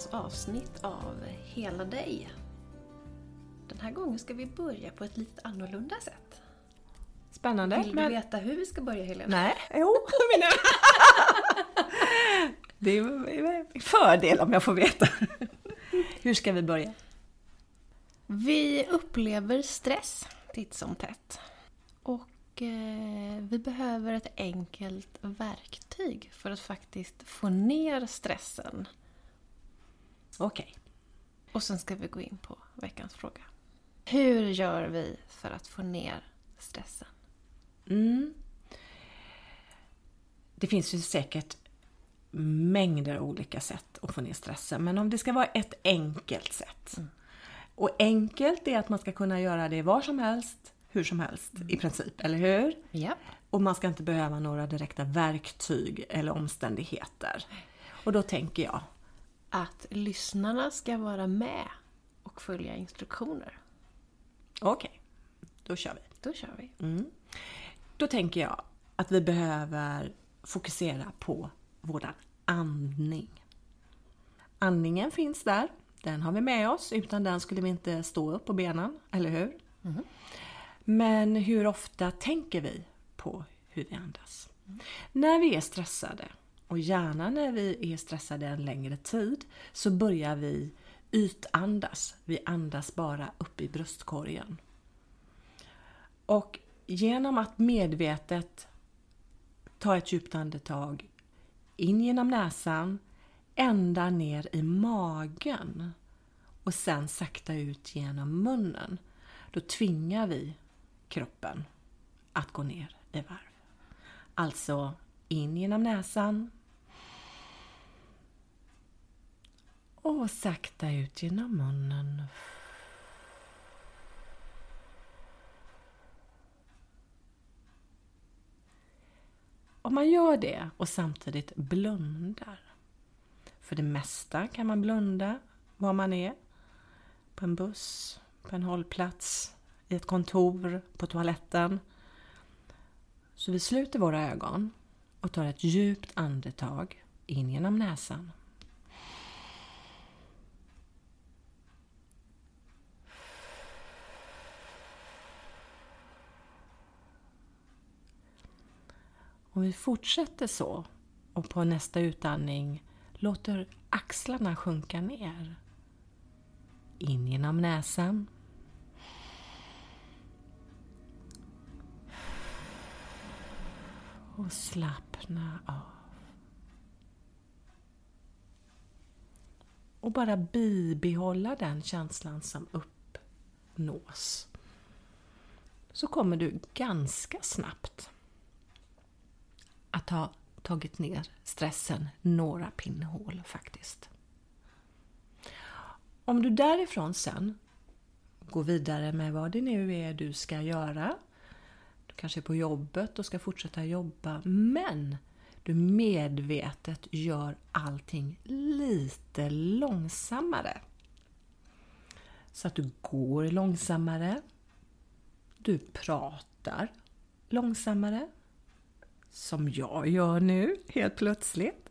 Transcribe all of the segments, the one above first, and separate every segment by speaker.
Speaker 1: veckans avsnitt av Hela dig. Den här gången ska vi börja på ett lite annorlunda sätt.
Speaker 2: Spännande.
Speaker 1: Vill du veta hur vi ska börja Helena?
Speaker 2: Nej, jo. det är en fördel om jag får veta. Hur ska vi börja?
Speaker 1: Vi upplever stress titt som tätt. Och eh, vi behöver ett enkelt verktyg för att faktiskt få ner stressen.
Speaker 2: Okej.
Speaker 1: Och sen ska vi gå in på veckans fråga. Hur gör vi för att få ner stressen?
Speaker 2: Mm. Det finns ju säkert mängder olika sätt att få ner stressen. Men om det ska vara ett enkelt sätt. Och enkelt är att man ska kunna göra det var som helst, hur som helst i princip, eller hur?
Speaker 1: Ja.
Speaker 2: Och man ska inte behöva några direkta verktyg eller omständigheter. Och då tänker jag,
Speaker 1: Att lyssnarna ska vara med och följa instruktioner.
Speaker 2: okej, då kör vi.
Speaker 1: Då kör vi.
Speaker 2: Då tänker jag att vi behöver fokusera på våran andning. Andningen finns där, den har vi med oss. Utan den skulle vi inte stå upp på benen, eller hur? Men hur ofta tänker vi på hur vi andas? När vi är stressade, och gärna när vi är stressade en längre tid, så börjar vi ytandas. Vi andas bara upp i bröstkorgen. Och genom att medvetet ta ett djupt andetag in genom näsan, ända ner i magen och sen sakta ut genom munnen. Då tvingar vi kroppen att gå ner i varv. Alltså in genom näsan och sakta ut genom munnen. Om man gör det och samtidigt blundar. För det mesta kan man blunda var man är. På en buss, på en hållplats, i ett kontor, på toaletten. Så vi sluter våra ögon och tar ett djupt andetag in genom näsan. Om vi fortsätter så och på nästa utandning låter axlarna sjunka ner. In genom näsan. Och slappna av. Och bara bibehålla den känslan som uppnås. Så kommer du ganska snabbt att ha tagit ner stressen några pinnhål faktiskt. Om du därifrån sen går vidare med vad det nu är du ska göra. Du kanske är på jobbet och ska fortsätta jobba men du medvetet gör allting lite långsammare. Så att du går långsammare. Du pratar långsammare som jag gör nu helt plötsligt.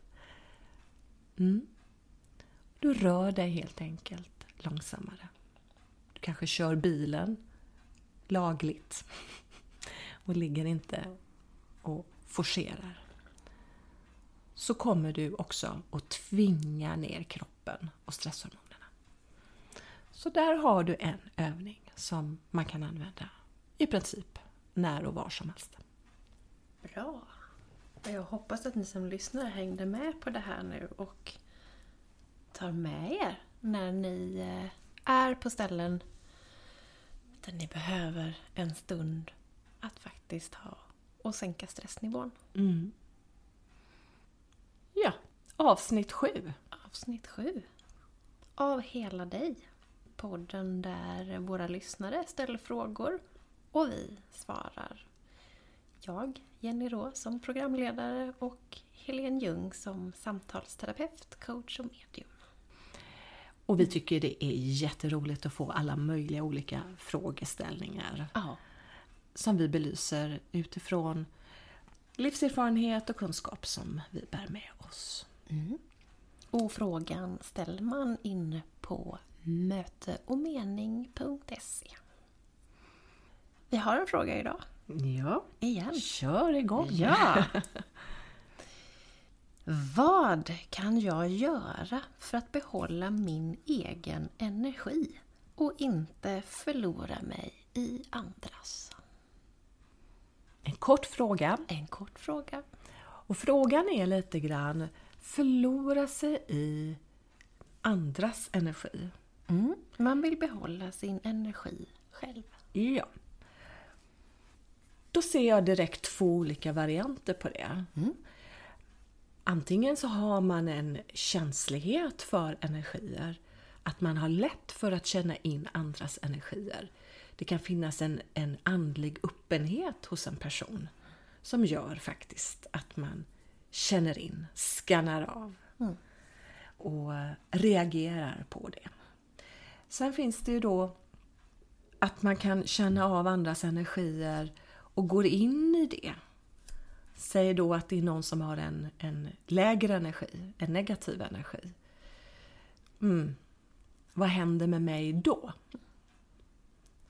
Speaker 2: Mm. Du rör dig helt enkelt långsammare. Du kanske kör bilen lagligt och ligger inte och forcerar. Så kommer du också att tvinga ner kroppen och stresshormonerna. Så där har du en övning som man kan använda i princip när och var som helst.
Speaker 1: Bra. Jag hoppas att ni som lyssnar hängde med på det här nu och tar med er när ni eh, är på ställen där ni behöver en stund att faktiskt ha och sänka stressnivån.
Speaker 2: Mm. Ja, avsnitt sju.
Speaker 1: Avsnitt sju av Hela dig. Podden där våra lyssnare ställer frågor och vi svarar. Jag, Jenny Rå, som programledare och Helene Ljung som samtalsterapeut, coach och medium.
Speaker 2: Och vi tycker det är jätteroligt att få alla möjliga olika frågeställningar
Speaker 1: Ja,
Speaker 2: som vi belyser utifrån livserfarenhet och kunskap som vi bär med oss.
Speaker 1: Och frågan ställer man inne på möteomening.se. Vi har en fråga idag.
Speaker 2: Ja,
Speaker 1: Igen.
Speaker 2: kör igång!
Speaker 1: Ja! Vad kan jag göra för att behålla min egen energi och inte förlora mig i andras?
Speaker 2: En kort fråga.
Speaker 1: En kort fråga.
Speaker 2: Och frågan är lite grann, förlora sig i andras energi?
Speaker 1: Mm. Man vill behålla sin energi själv.
Speaker 2: Ja. Då ser jag direkt två olika varianter på det. Antingen så har man en känslighet för energier, att man har lätt för att känna in andras energier. Det kan finnas en, en andlig öppenhet hos en person som gör faktiskt att man känner in, skannar av och eh, reagerar på det. Sen finns det ju då att man kan känna av andras energier och går in i det. Säg då att det är någon som har en, en lägre energi, en negativ energi. Mm. Vad händer med mig då?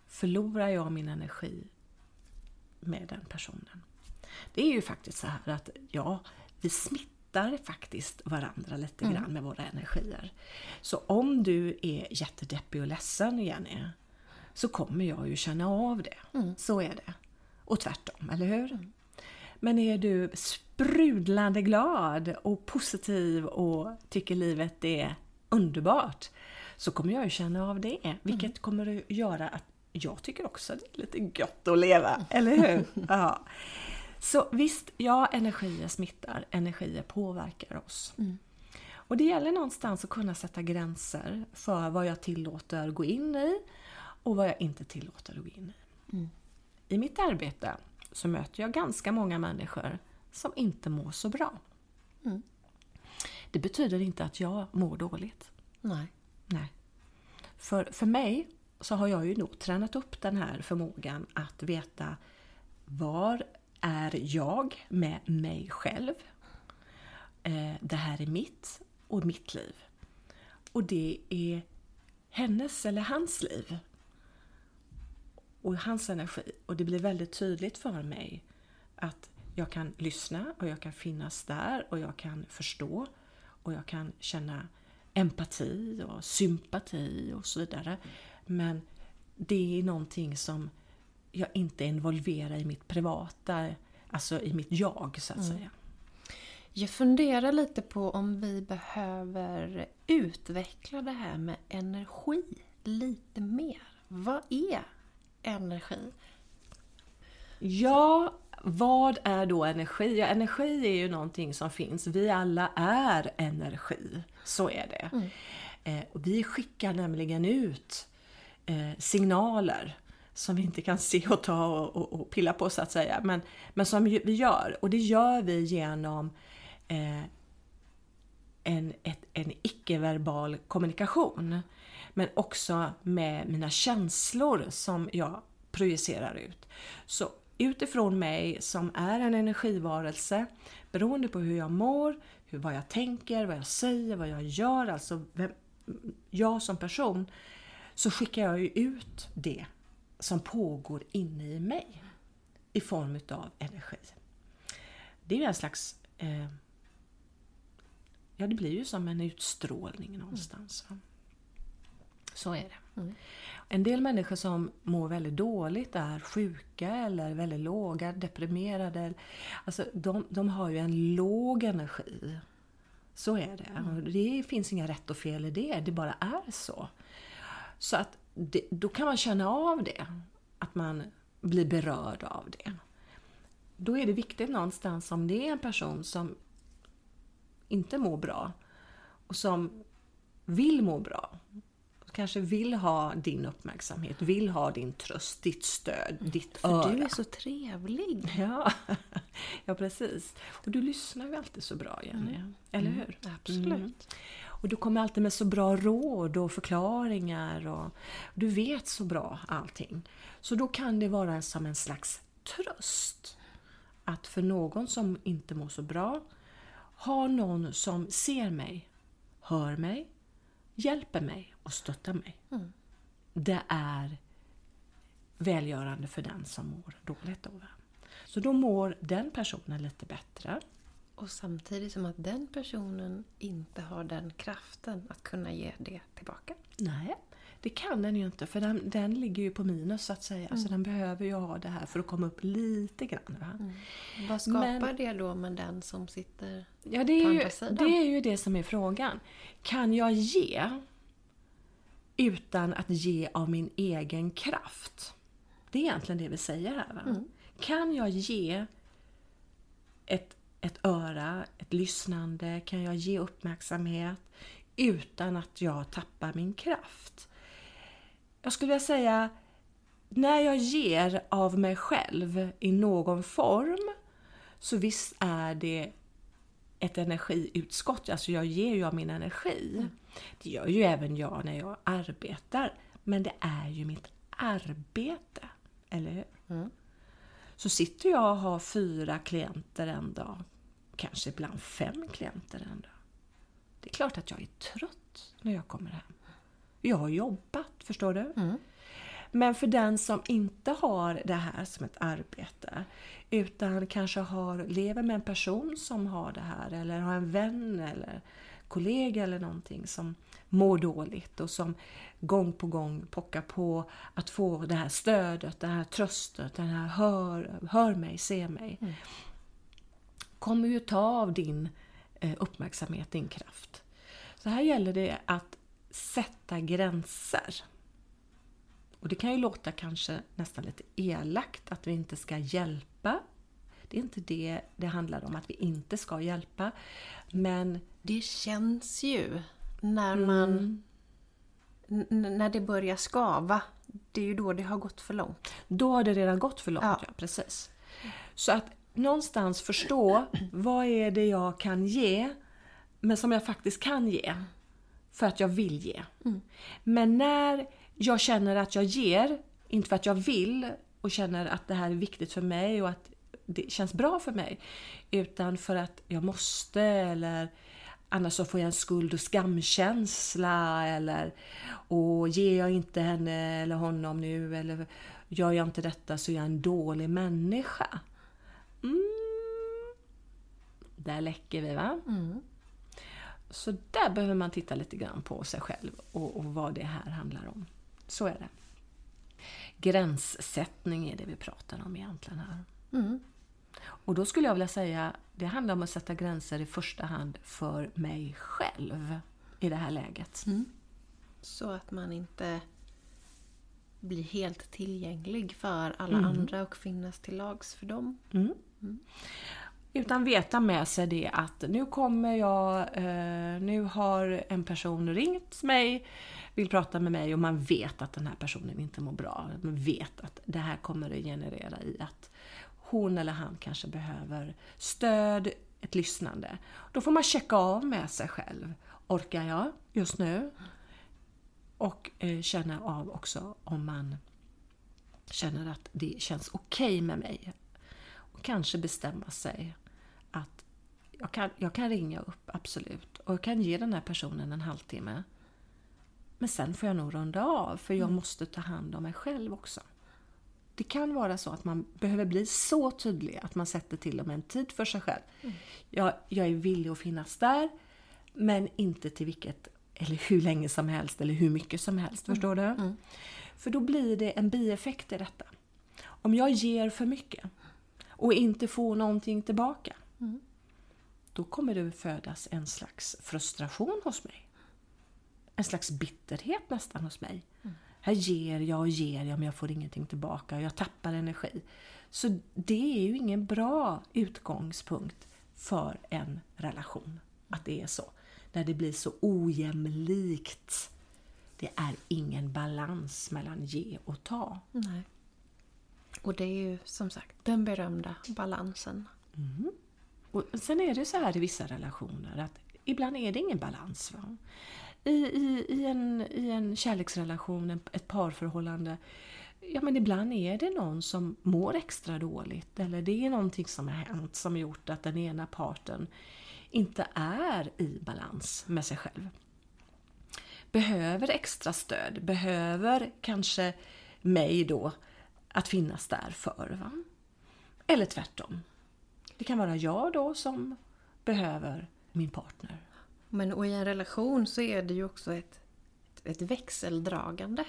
Speaker 2: Förlorar jag min energi med den personen? Det är ju faktiskt så här att ja, vi smittar faktiskt varandra lite grann med våra energier. Så om du är jättedeppig och ledsen Jenny, så kommer jag ju känna av det. Så är det. Och tvärtom, eller hur? Men är du sprudlande glad och positiv och tycker livet är underbart så kommer jag ju känna av det. Vilket kommer att göra att jag tycker också att det är lite gött att leva, eller hur? Ja. Så visst, ja, energier smittar, energier påverkar oss. Och det gäller någonstans att kunna sätta gränser för vad jag tillåter gå in i och vad jag inte tillåter att gå in i. I mitt arbete så möter jag ganska många människor som inte mår så bra. Det betyder inte att jag mår dåligt.
Speaker 1: Nej.
Speaker 2: Nej. För, för mig så har jag ju nog tränat upp den här förmågan att veta var är jag med mig själv? Eh, det här är mitt och mitt liv. Och det är hennes eller hans liv. Och hans energi. Och det blir väldigt tydligt för mig att jag kan lyssna och jag kan finnas där och jag kan förstå och jag kan känna empati och sympati och så vidare. Men det är någonting som jag inte involverar i mitt privata, alltså i mitt jag så att säga.
Speaker 1: Jag funderar lite på om vi behöver utveckla det här med energi lite mer. Vad är energi?
Speaker 2: Ja, vad är då energi? Ja, energi är ju någonting som finns. Vi alla är energi. Så är det. Eh, och vi skickar nämligen ut eh, signaler som vi inte kan se och ta och, och, och pilla på så att säga. Men, men som vi gör. Och det gör vi genom eh, en, ett, en icke-verbal kommunikation. Men också med mina känslor som jag projicerar ut. Så utifrån mig som är en energivarelse, beroende på hur jag mår, hur, vad jag tänker, vad jag säger, vad jag gör, alltså vem, jag som person, så skickar jag ju ut det som pågår inne i mig i form utav energi. Det är ju en slags eh, Ja, det blir ju som en utstrålning någonstans. Mm. Så är det. En del människor som mår väldigt dåligt är sjuka eller väldigt låga, deprimerade. Alltså, de, de har ju en låg energi. Så är det. Och Det finns inga rätt och fel i det, det bara är så. Så att det, då kan man känna av det, att man blir berörd av det. Då är det viktigt någonstans om det är en person som inte mår bra och som vill må bra. Kanske vill ha din uppmärksamhet, vill ha din tröst, ditt stöd, ditt öra.
Speaker 1: För du är så trevlig.
Speaker 2: Ja, ja precis. Och du lyssnar ju alltid så bra Jenny, eller hur?
Speaker 1: Absolut.
Speaker 2: Mm. Och du kommer alltid med så bra råd och förklaringar och du vet så bra allting. Så då kan det vara som en slags tröst. Att för någon som inte mår så bra, ha någon som ser mig hör mig, hjälper mig och stöttar mig.
Speaker 1: Mm.
Speaker 2: Det är välgörande för den som mår dåligt av det. Så då mår den personen lite bättre.
Speaker 1: Och samtidigt som att den personen inte har den kraften att kunna ge det tillbaka.
Speaker 2: Nej, det kan den ju inte för den, den ligger ju på minus så att säga. Så den behöver ju ha det här för att komma upp lite grann. Va?
Speaker 1: Vad skapar
Speaker 2: Men-
Speaker 1: det då med den som sitter...
Speaker 2: Ja, det är,
Speaker 1: På
Speaker 2: ju,
Speaker 1: andra sidan.
Speaker 2: det är ju det som är frågan. Kan jag ge utan att ge av min egen kraft? Det är egentligen det vi säger här. Va? Kan jag ge ett, ett öra, ett lyssnande? Kan jag ge uppmärksamhet utan att jag tappar min kraft? Jag skulle vilja säga när jag ger av mig själv i någon form så visst är det ett energiutskott, alltså jag ger ju av min energi. Det gör ju även jag när jag arbetar. Men det är ju mitt arbete, eller hur?
Speaker 1: Mm.
Speaker 2: Så sitter jag och har fyra klienter en dag, kanske ibland fem klienter en dag. Det är klart att jag är trött när jag kommer hem. Jag har jobbat, förstår du?
Speaker 1: Mm.
Speaker 2: Men för den som inte har det här som ett arbete utan kanske har, lever med en person som har det här eller har en vän eller kollega eller någonting som mår dåligt och som gång på gång pockar på att få det här stödet, det här tröstet, den här hör, hör mig, se mig. Kommer ju ta av din eh, uppmärksamhet, din kraft. Så här gäller det att sätta gränser. Och det kan ju låta kanske nästan lite elakt att vi inte ska hjälpa. Det är inte det det handlar om, att vi inte ska hjälpa. Men
Speaker 1: Det känns ju när man... n- när det börjar skava. Det är ju då det har gått för långt.
Speaker 2: då har det redan gått för långt.
Speaker 1: Ja.
Speaker 2: Ja. precis. Så att någonstans förstå vad är det jag kan ge, men som jag faktiskt kan ge. För att jag vill ge. Men när jag känner att jag ger, inte för att jag vill och känner att det här är viktigt för mig och att det känns bra för mig. Utan för att jag måste eller annars så får jag en skuld och skamkänsla eller och ger jag inte henne eller honom nu eller gör jag inte detta så är jag en dålig människa. Mm. Där läcker vi va? Så där behöver man titta lite grann på sig själv och, och vad det här handlar om. Så är det. Gränssättning är det vi pratar om egentligen här.
Speaker 1: Mm.
Speaker 2: Och då skulle jag vilja säga, det handlar om att sätta gränser i första hand för mig själv i det här läget.
Speaker 1: Så att man inte blir helt tillgänglig för alla andra och finnas till lags för dem.
Speaker 2: Mm. Utan veta med sig det att nu kommer jag, eh, nu har en person ringt mig, vill prata med mig och man vet att den här personen inte mår bra. Man vet att det här kommer att generera i att hon eller han kanske behöver stöd, ett lyssnande. Då får man checka av med sig själv. Orkar jag just nu? Och eh, känna av också om man känner att det känns okej med mig. Kanske bestämma sig att jag kan, jag kan ringa upp, absolut. Och jag kan ge den här personen en halvtimme. Men sen får jag nog runda av, för jag måste ta hand om mig själv också. Det kan vara så att man behöver bli så tydlig att man sätter till och med en tid för sig själv. Jag, jag är villig att finnas där, men inte till vilket, eller hur länge som helst eller hur mycket som helst. Förstår du? För då blir det en bieffekt i detta. Om jag ger för mycket och inte får någonting tillbaka, då kommer det födas en slags frustration hos mig. En slags bitterhet nästan hos mig. Här ger jag och ger jag men jag får ingenting tillbaka. Jag tappar energi. Så det är ju ingen bra utgångspunkt för en relation. Att det är så. När det blir så ojämlikt. Det är ingen balans mellan ge och ta.
Speaker 1: Nej. Och det är ju som sagt den berömda balansen. Mm.
Speaker 2: Och sen är det så här i vissa relationer att ibland är det ingen balans. Va? I, i, i, en, I en kärleksrelation, ett parförhållande, ja men ibland är det någon som mår extra dåligt eller det är någonting som har hänt som gjort att den ena parten inte är i balans med sig själv. Behöver extra stöd, behöver kanske mig då att finnas där för. Va? Eller tvärtom. Det kan vara jag då som behöver min partner.
Speaker 1: Men och i en relation så är det ju också ett, ett växeldragande.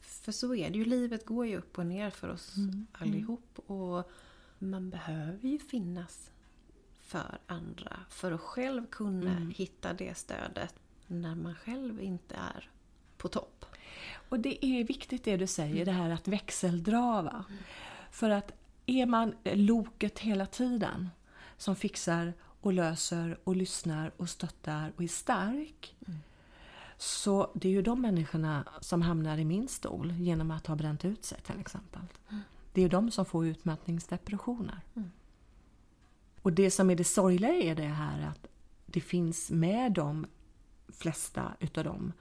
Speaker 1: För så är det ju, livet går ju upp och ner för oss mm. allihop. Och man behöver ju finnas för andra för att själv kunna mm. hitta det stödet när man själv inte är på topp.
Speaker 2: Och det är viktigt det du säger, det här att växeldra. Va? Mm. För att är man loket hela tiden som fixar och löser och lyssnar och stöttar och är stark. Mm. Så det är ju de människorna som hamnar i min stol genom att ha bränt ut sig till exempel. Mm. Det är ju de som får utmattningsdepressioner. Mm. Och det som är det sorgliga är det här att det finns med de flesta utav dem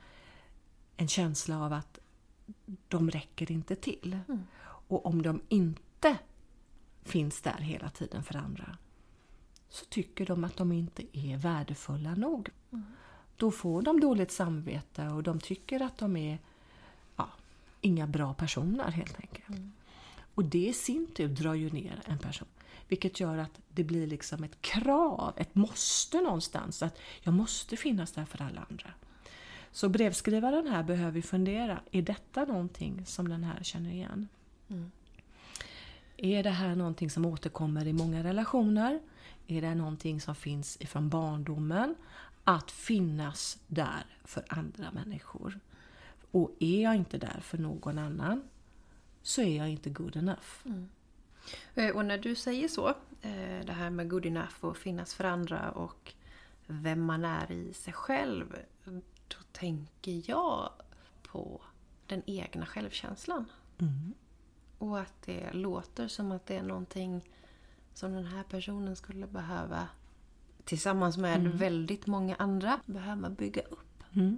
Speaker 2: en känsla av att de räcker inte till. Mm. Och om de inte finns där hela tiden för andra så tycker de att de inte är värdefulla nog. Mm. Då får de dåligt samvete och de tycker att de är ja, inga bra personer helt enkelt. Mm. Och det i sin tur drar ju ner en person. Vilket gör att det blir liksom ett krav, ett måste någonstans. Att jag måste finnas där för alla andra. Så brevskrivaren här behöver fundera, är detta någonting som den här känner igen? Mm. Är det här någonting som återkommer i många relationer? Är det någonting som finns ifrån barndomen? Att finnas där för andra människor. Och är jag inte där för någon annan så är jag inte good enough. Mm.
Speaker 1: Eh, och när du säger så, eh, det här med good enough och finnas för andra och vem man är i sig själv. Då tänker jag på den egna självkänslan. Mm. Och att det låter som att det är någonting som den här personen skulle behöva tillsammans med mm. väldigt många andra behöva bygga upp. Mm.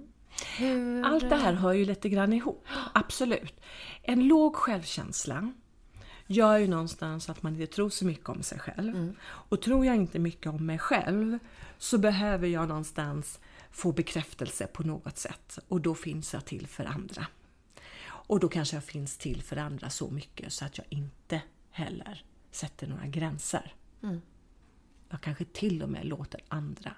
Speaker 2: Hur... Allt det här hör ju lite grann ihop, absolut. En låg självkänsla gör ju någonstans att man inte tror så mycket om sig själv. Mm. Och tror jag inte mycket om mig själv så behöver jag någonstans få bekräftelse på något sätt och då finns jag till för andra. Och då kanske jag finns till för andra så mycket så att jag inte heller sätter några gränser. Mm. Jag kanske till och med låter andra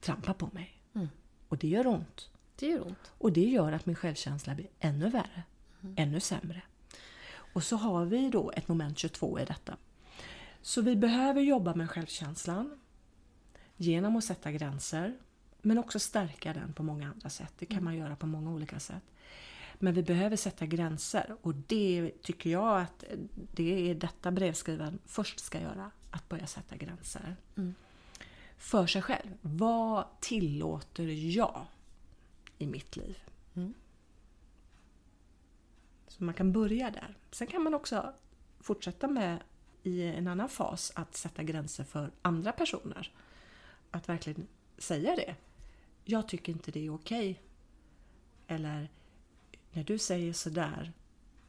Speaker 2: trampa på mig. Mm. Och det gör ont.
Speaker 1: Det gör ont.
Speaker 2: Och det gör att min självkänsla blir ännu värre. Mm. Ännu sämre. Och så har vi då ett moment 22 i detta. Så vi behöver jobba med självkänslan genom att sätta gränser men också stärka den på många andra sätt. Det kan man göra på många olika sätt. Men vi behöver sätta gränser och det tycker jag att det är detta brevskrivaren först ska göra. Att börja sätta gränser. Mm. För sig själv. Vad tillåter jag i mitt liv? Mm. Så man kan börja där. Sen kan man också fortsätta med i en annan fas att sätta gränser för andra personer. Att verkligen säga det. Jag tycker inte det är okej. Okay. Eller när du säger sådär,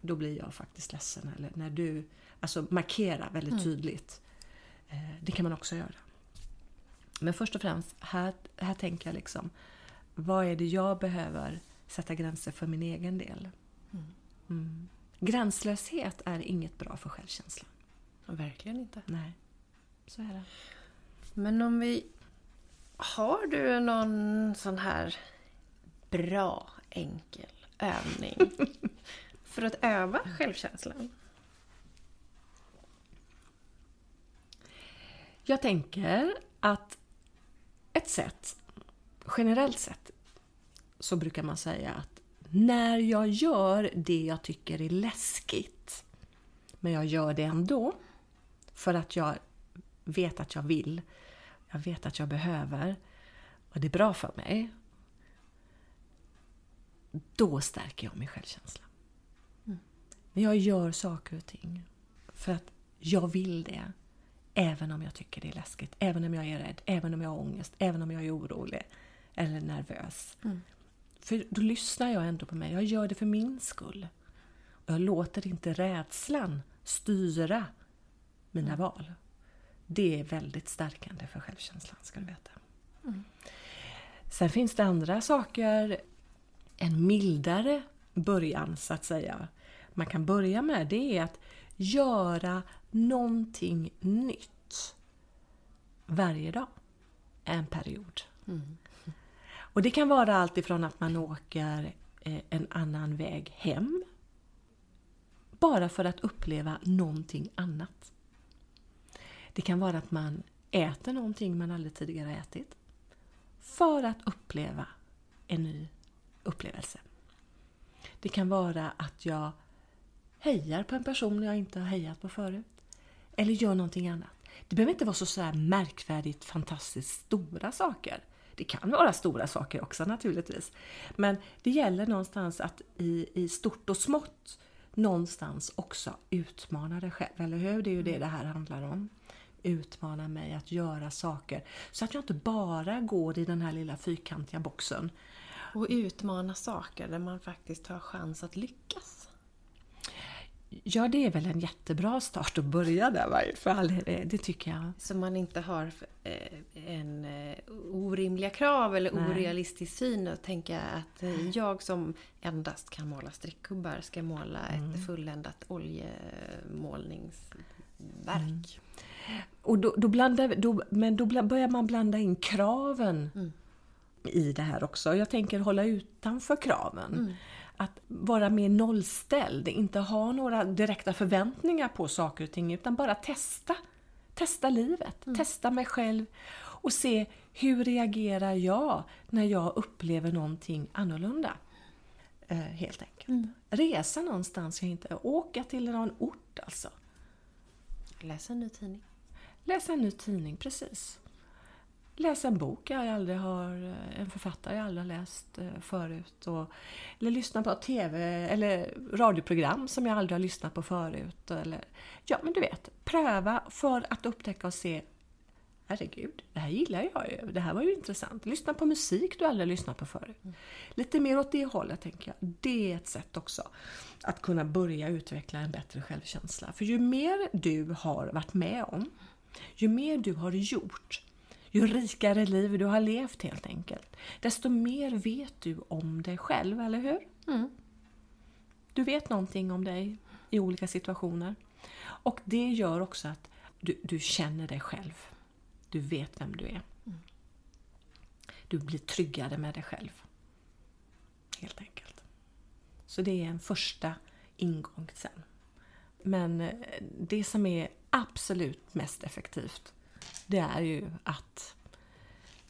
Speaker 2: då blir jag faktiskt ledsen. Eller när du alltså markera väldigt mm. tydligt. Eh, det kan man också göra. Men först och främst, här, här tänker jag liksom, vad är det jag behöver sätta gränser för min egen del? Mm. Gränslöshet är inget bra för självkänslan.
Speaker 1: Verkligen inte.
Speaker 2: Nej, så är det.
Speaker 1: Men om vi... Har du någon sån här bra, enkel övning för att öva självkänslan?
Speaker 2: Jag tänker att ett sätt, generellt sett, så brukar man säga att när jag gör det jag tycker är läskigt, men jag gör det ändå, för att jag vet att jag vill, jag vet att jag behöver och det är bra för mig, då stärker jag min självkänsla. Mm. Men jag gör saker och ting för att jag vill det. Även om jag tycker det är läskigt, även om jag är rädd, även om jag har ångest, även om jag är orolig eller nervös. Mm. För då lyssnar jag ändå på mig. Jag gör det för min skull. Och jag låter inte rädslan styra mina mm. val. Det är väldigt stärkande för självkänslan, ska du veta. Sen finns det andra saker, en mildare början så att säga. Man kan börja med det är att göra någonting nytt varje dag. En period. Och det kan vara allt ifrån att man åker eh, en annan väg hem. Bara för att uppleva någonting annat. Det kan vara att man äter någonting man aldrig tidigare ätit. För att uppleva en ny upplevelse. Det kan vara att jag hejar på en person jag inte har hejat på förut. Eller gör någonting annat. Det behöver inte vara så, så här märkvärdigt, fantastiskt stora saker. Det kan vara stora saker också naturligtvis. Men det gäller någonstans att i, i stort och smått någonstans också utmana dig själv, eller hur? Det är ju det det här handlar om. Utmana mig att göra saker så att jag inte bara går i den här lilla fyrkantiga boxen.
Speaker 1: Och utmana saker där man faktiskt har chans att lyckas.
Speaker 2: Ja, det är väl en jättebra start att börja där varje fall. Det, det tycker jag.
Speaker 1: Så man inte har eh, en eh, orimliga krav eller
Speaker 2: Nej.
Speaker 1: orealistisk syn och tänka att eh, jag som endast kan måla streckgubbar ska måla ett fulländat oljemålningsverk.
Speaker 2: Och då, då blandar, då, men då börjar man blanda in kraven
Speaker 1: Mm.
Speaker 2: i det här också. Jag tänker hålla utanför kraven. Att vara mer nollställd, inte ha några direkta förväntningar på saker och ting utan bara testa. Testa livet,
Speaker 1: Mm.
Speaker 2: testa mig själv och se hur reagerar jag när jag upplever någonting annorlunda. Eh, helt enkelt.
Speaker 1: Mm.
Speaker 2: Resa någonstans jag inte... Åka till någon ort alltså.
Speaker 1: Läs en ny tidning.
Speaker 2: Läsa en ny tidning, precis. Läsa en bok jag aldrig har, en författare jag aldrig har läst eh, förut. Och, eller lyssna på TV eller radioprogram som jag aldrig har lyssnat på förut. Eller, ja, men du vet, pröva för att upptäcka och se Herregud, det här gillar jag ju. Det här var ju intressant. Lyssna på musik du aldrig lyssnat på förut. Lite mer åt det hållet tänker jag. Det är ett sätt också att kunna börja utveckla en bättre självkänsla. För ju mer du har varit med om, ju mer du har gjort, ju rikare liv du har levt helt enkelt, desto mer vet du om dig själv, eller hur?
Speaker 1: Mm.
Speaker 2: Du vet någonting om dig i olika situationer. Och det gör också att du, du känner dig själv. Du vet vem du är. Du blir tryggare med dig själv. Helt enkelt. Så det är en första ingång sen. Men eh, det som är absolut mest effektivt det är ju att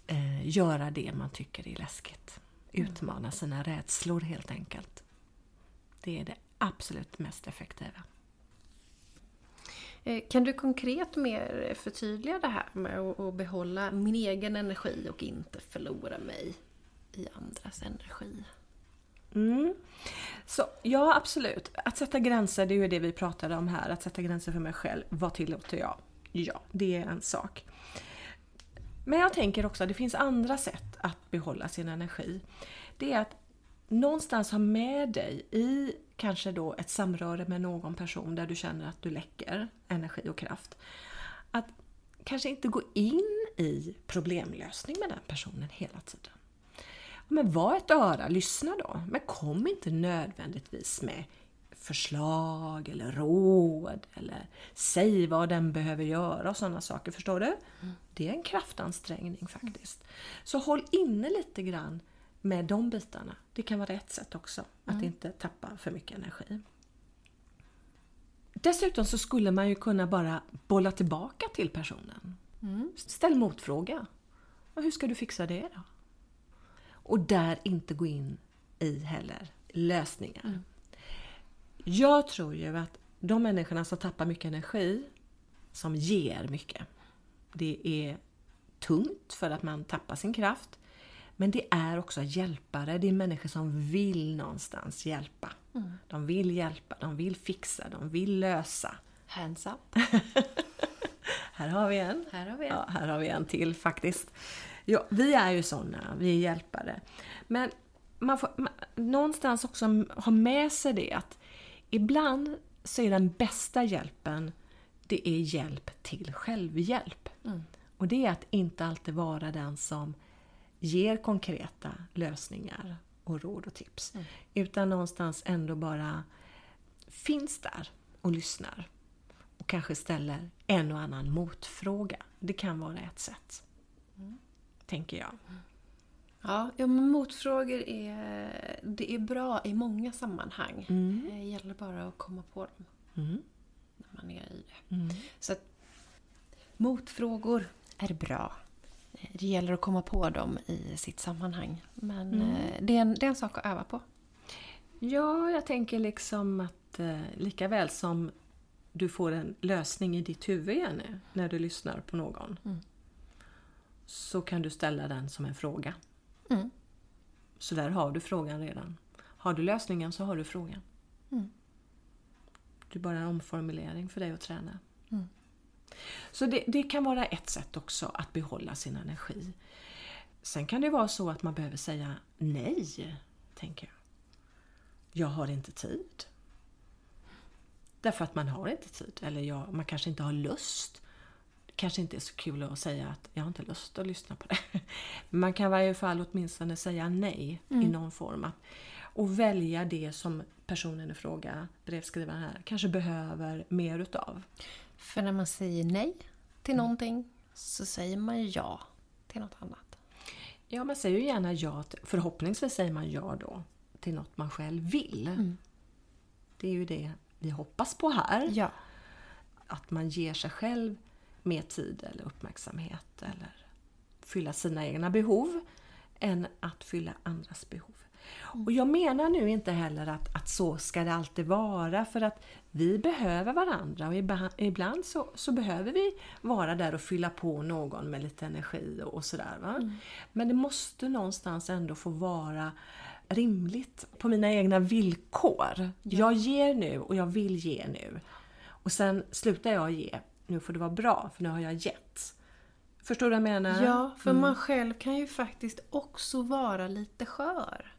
Speaker 2: eh, göra det man tycker är läskigt. Utmana sina rädslor helt enkelt. Det är det absolut mest effektiva.
Speaker 1: Eh, Kan du konkret mer förtydliga det här med att att behålla min egen energi och inte förlora mig i andras energi?
Speaker 2: Mm. Så ja, absolut. Att sätta gränser, det är ju det vi pratade om här. Att sätta gränser för mig själv. Vad tillåter jag? Ja, det är en sak. Men jag tänker också att det finns andra sätt att behålla sin energi. Det är att någonstans ha med dig i kanske då ett samröre med någon person där du känner att du läcker energi och kraft. Att kanske inte gå in i problemlösning med den personen hela tiden. Men var ett öra, lyssna då. Men kom inte nödvändigtvis med förslag eller råd eller säg vad den behöver göra och sådana saker. Förstår du? Det är en kraftansträngning faktiskt. Så håll inne lite grann med de bitarna. Det kan vara ett sätt också, att inte tappa för mycket energi. Dessutom så skulle man ju kunna bara bolla tillbaka till personen. Ställ motfråga. Och hur ska du fixa det då? Och där inte gå in i heller lösningar. Jag tror ju att de människorna som tappar mycket energi, som ger mycket, det är tungt för att man tappar sin kraft. Men det är också hjälpare, det är människor som vill någonstans hjälpa. De vill hjälpa, de vill fixa, de vill lösa.
Speaker 1: Hands up.
Speaker 2: Här har vi en.
Speaker 1: Här har vi en.
Speaker 2: Ja, här har vi en till faktiskt. Ja, vi är ju sådana, vi är hjälpare. Men man får man, någonstans också ha med sig det att ibland så är den bästa hjälpen det är hjälp till självhjälp.
Speaker 1: Mm.
Speaker 2: Och det är att inte alltid vara den som ger konkreta lösningar och råd och tips.
Speaker 1: Mm.
Speaker 2: Utan någonstans ändå bara finns där och lyssnar. Och kanske ställer en och annan motfråga. Det kan vara ett sätt. Tänker jag.
Speaker 1: Ja, ja, men motfrågor är, det är bra i många sammanhang. Det gäller bara att komma på dem
Speaker 2: Mm.
Speaker 1: när man är i det.
Speaker 2: Mm.
Speaker 1: Så att motfrågor är bra. Det gäller att komma på dem i sitt sammanhang. Men eh, det, är en, det är en sak att öva på.
Speaker 2: Ja, jag tänker liksom att eh, lika väl som du får en lösning i ditt huvud Jenny, när du lyssnar på någon.
Speaker 1: Mm.
Speaker 2: Så kan du ställa den som en fråga.
Speaker 1: Mm.
Speaker 2: Så där har du frågan redan. Har du lösningen så har du frågan.
Speaker 1: Mm.
Speaker 2: Det är bara en omformulering för dig att träna.
Speaker 1: Mm.
Speaker 2: Så det, det kan vara ett sätt också att behålla sin energi. Sen kan det vara så att man behöver säga nej, tänker jag. Jag har inte tid. Därför att man har inte tid, eller jag, man kanske inte har lust. Kanske inte är så kul att säga att jag har inte lust att lyssna på det. Man kan i varje fall åtminstone säga nej i någon form. Och välja det som personen i fråga, brevskrivaren här, kanske behöver mer utav.
Speaker 1: För när man säger nej till någonting så säger man ja till något annat.
Speaker 2: Ja, man säger ju gärna ja. Till, förhoppningsvis säger man ja då till något man själv vill. Det är ju det vi hoppas på här.
Speaker 1: Ja.
Speaker 2: Att man ger sig själv mer tid eller uppmärksamhet eller fylla sina egna behov än att fylla andras behov. Och jag menar nu inte heller att, att så ska det alltid vara för att vi behöver varandra och ibland så, så behöver vi vara där och fylla på någon med lite energi och, och sådär. Va? Men det måste någonstans ändå få vara rimligt på mina egna villkor. Jag ger nu och jag vill ge nu. Och sen slutar jag ge. Nu får det vara bra för nu har jag gett. Förstår du vad jag menar?
Speaker 1: Ja, för man själv kan ju faktiskt också vara lite skör.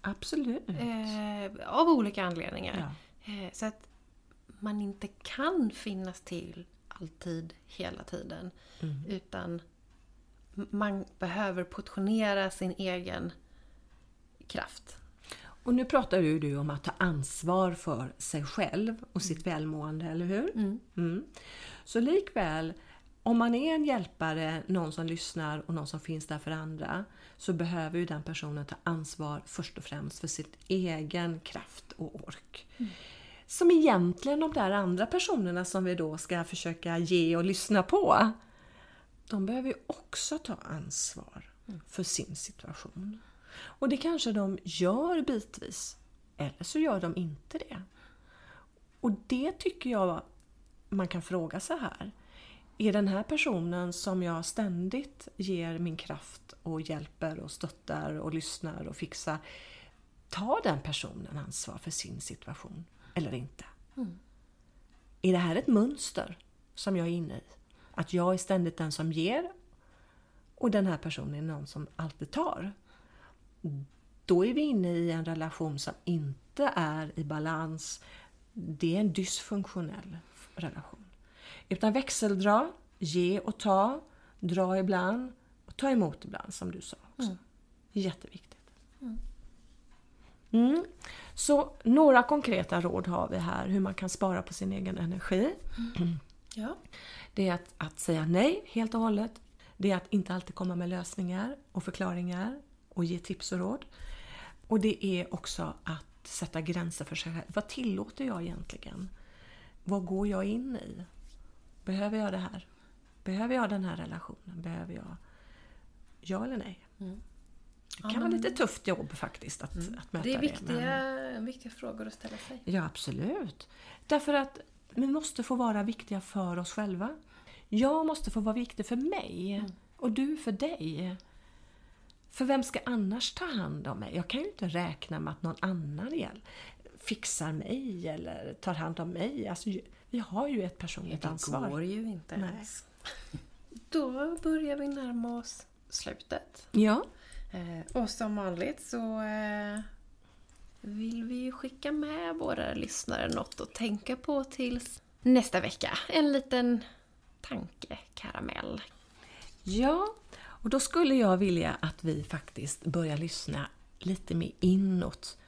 Speaker 2: Absolut.
Speaker 1: Eh, av olika anledningar.
Speaker 2: Ja.
Speaker 1: Eh, så att man inte kan finnas till alltid, hela tiden.
Speaker 2: Mm.
Speaker 1: Utan man behöver portionera sin egen kraft.
Speaker 2: Och nu pratar ju du om att ta ansvar för sig själv och sitt välmående, eller hur? Mm. Så likväl, om man är en hjälpare, någon som lyssnar och någon som finns där för andra, så behöver ju den personen ta ansvar först och främst för sin egen kraft och ork. Som egentligen de där andra personerna som vi då ska försöka ge och lyssna på, de behöver ju också ta ansvar för sin situation. Och det kanske de gör bitvis, eller så gör de inte det. Och det tycker jag man kan fråga sig här. Är den här personen som jag ständigt ger min kraft och hjälper och stöttar och lyssnar och fixar, tar den personen ansvar för sin situation eller inte? Är det här ett mönster som jag är inne i? Att jag är ständigt den som ger och den här personen är någon som alltid tar. Då är vi inne i en relation som inte är i balans. Det är en dysfunktionell relation. Utan växeldra, ge och ta, dra ibland och ta emot ibland som du sa också. Jätteviktigt. Mm. Så några konkreta råd har vi här hur man kan spara på sin egen energi.
Speaker 1: Ja.
Speaker 2: Det är att, att säga nej helt och hållet. Det är att inte alltid komma med lösningar och förklaringar och ge tips och råd. Och det är också att sätta gränser för sig själv. Vad tillåter jag egentligen? Vad går jag in i? Behöver jag det här? Behöver jag den här relationen? Behöver jag... Ja eller nej? Det kan vara lite tufft jobb faktiskt att, att möta
Speaker 1: Det är
Speaker 2: det.
Speaker 1: viktiga, viktiga frågor att ställa sig.
Speaker 2: Ja, absolut. Därför att vi måste få vara viktiga för oss själva. Jag måste få vara viktig för mig och du för dig. För vem ska annars ta hand om mig? Jag kan ju inte räkna med att någon annan hjäl- fixar mig eller tar hand om mig. Alltså, vi har ju ett personligt
Speaker 1: Det
Speaker 2: ansvar.
Speaker 1: går ju inte
Speaker 2: Nej.
Speaker 1: ens. Då börjar vi närma oss slutet.
Speaker 2: Ja,
Speaker 1: Eh, och som vanligt så eh, vill vi ju skicka med våra lyssnare något att tänka på tills nästa vecka. En liten tankekaramell.
Speaker 2: Ja, och då skulle jag vilja att vi faktiskt börjar lyssna lite mer inåt.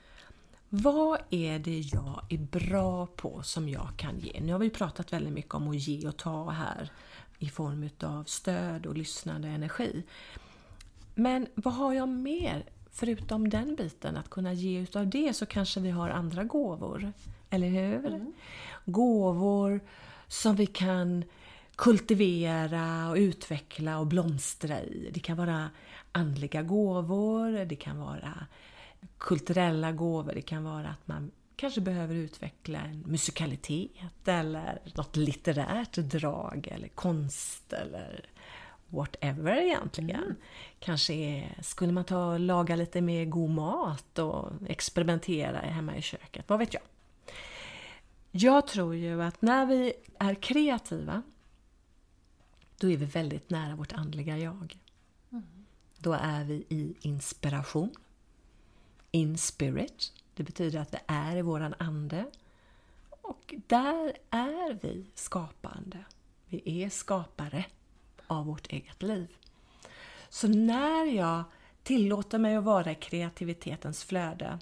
Speaker 2: Vad är det jag är bra på som jag kan ge? Nu har vi pratat väldigt mycket om att ge och ta här i form av stöd och lyssnande energi. Men vad har jag mer förutom den biten? Att kunna ge utav det så kanske vi har andra gåvor. Eller hur? Mm. Gåvor som vi kan kultivera och utveckla och blomstra i. Det kan vara andliga gåvor, det kan vara kulturella gåvor, det kan vara att man kanske behöver utveckla en musikalitet eller något litterärt drag eller konst eller whatever egentligen. Mm. Kanske skulle man ta och laga lite mer god mat och experimentera hemma i köket, vad vet jag. Jag tror ju att när vi är kreativa då är vi väldigt nära vårt andliga jag. Mm. Då är vi i inspiration. In spirit. Det betyder att vi är i våran ande. Och där är vi skapande. Vi är skapare av vårt eget liv. Så när jag tillåter mig att vara i kreativitetens flöde,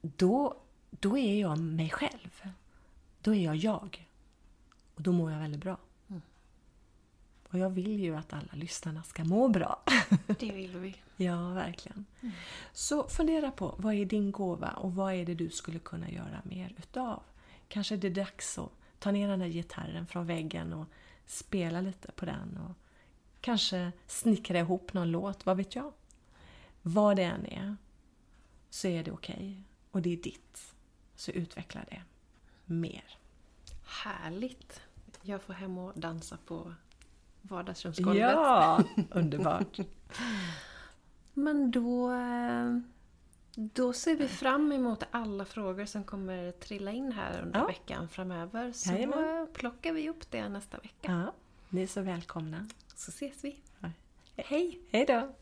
Speaker 2: då, då är jag mig själv. Då är jag jag. Och då mår jag väldigt bra. Och jag vill ju att alla lyssnarna ska må bra.
Speaker 1: Det vill vi.
Speaker 2: ja, verkligen. Mm. Så fundera på, vad är din gåva och vad är det du skulle kunna göra mer utav? Kanske är det dags att ta ner den där gitarren från väggen och spela lite på den och kanske snickra ihop någon låt, vad vet jag? Vad det än är, så är det okej. Okay. Och det är ditt. Så utveckla det mer.
Speaker 1: Härligt! Jag får hem och dansa på vardagsrumsgolvet.
Speaker 2: Ja, underbart!
Speaker 1: Men då, eh, då ser vi fram emot alla frågor som kommer trilla in här under ja. veckan framöver. Så Jajamän. plockar vi upp det nästa vecka.
Speaker 2: Ja, ni är så välkomna.
Speaker 1: Så ses vi.
Speaker 2: Hej! Hej då!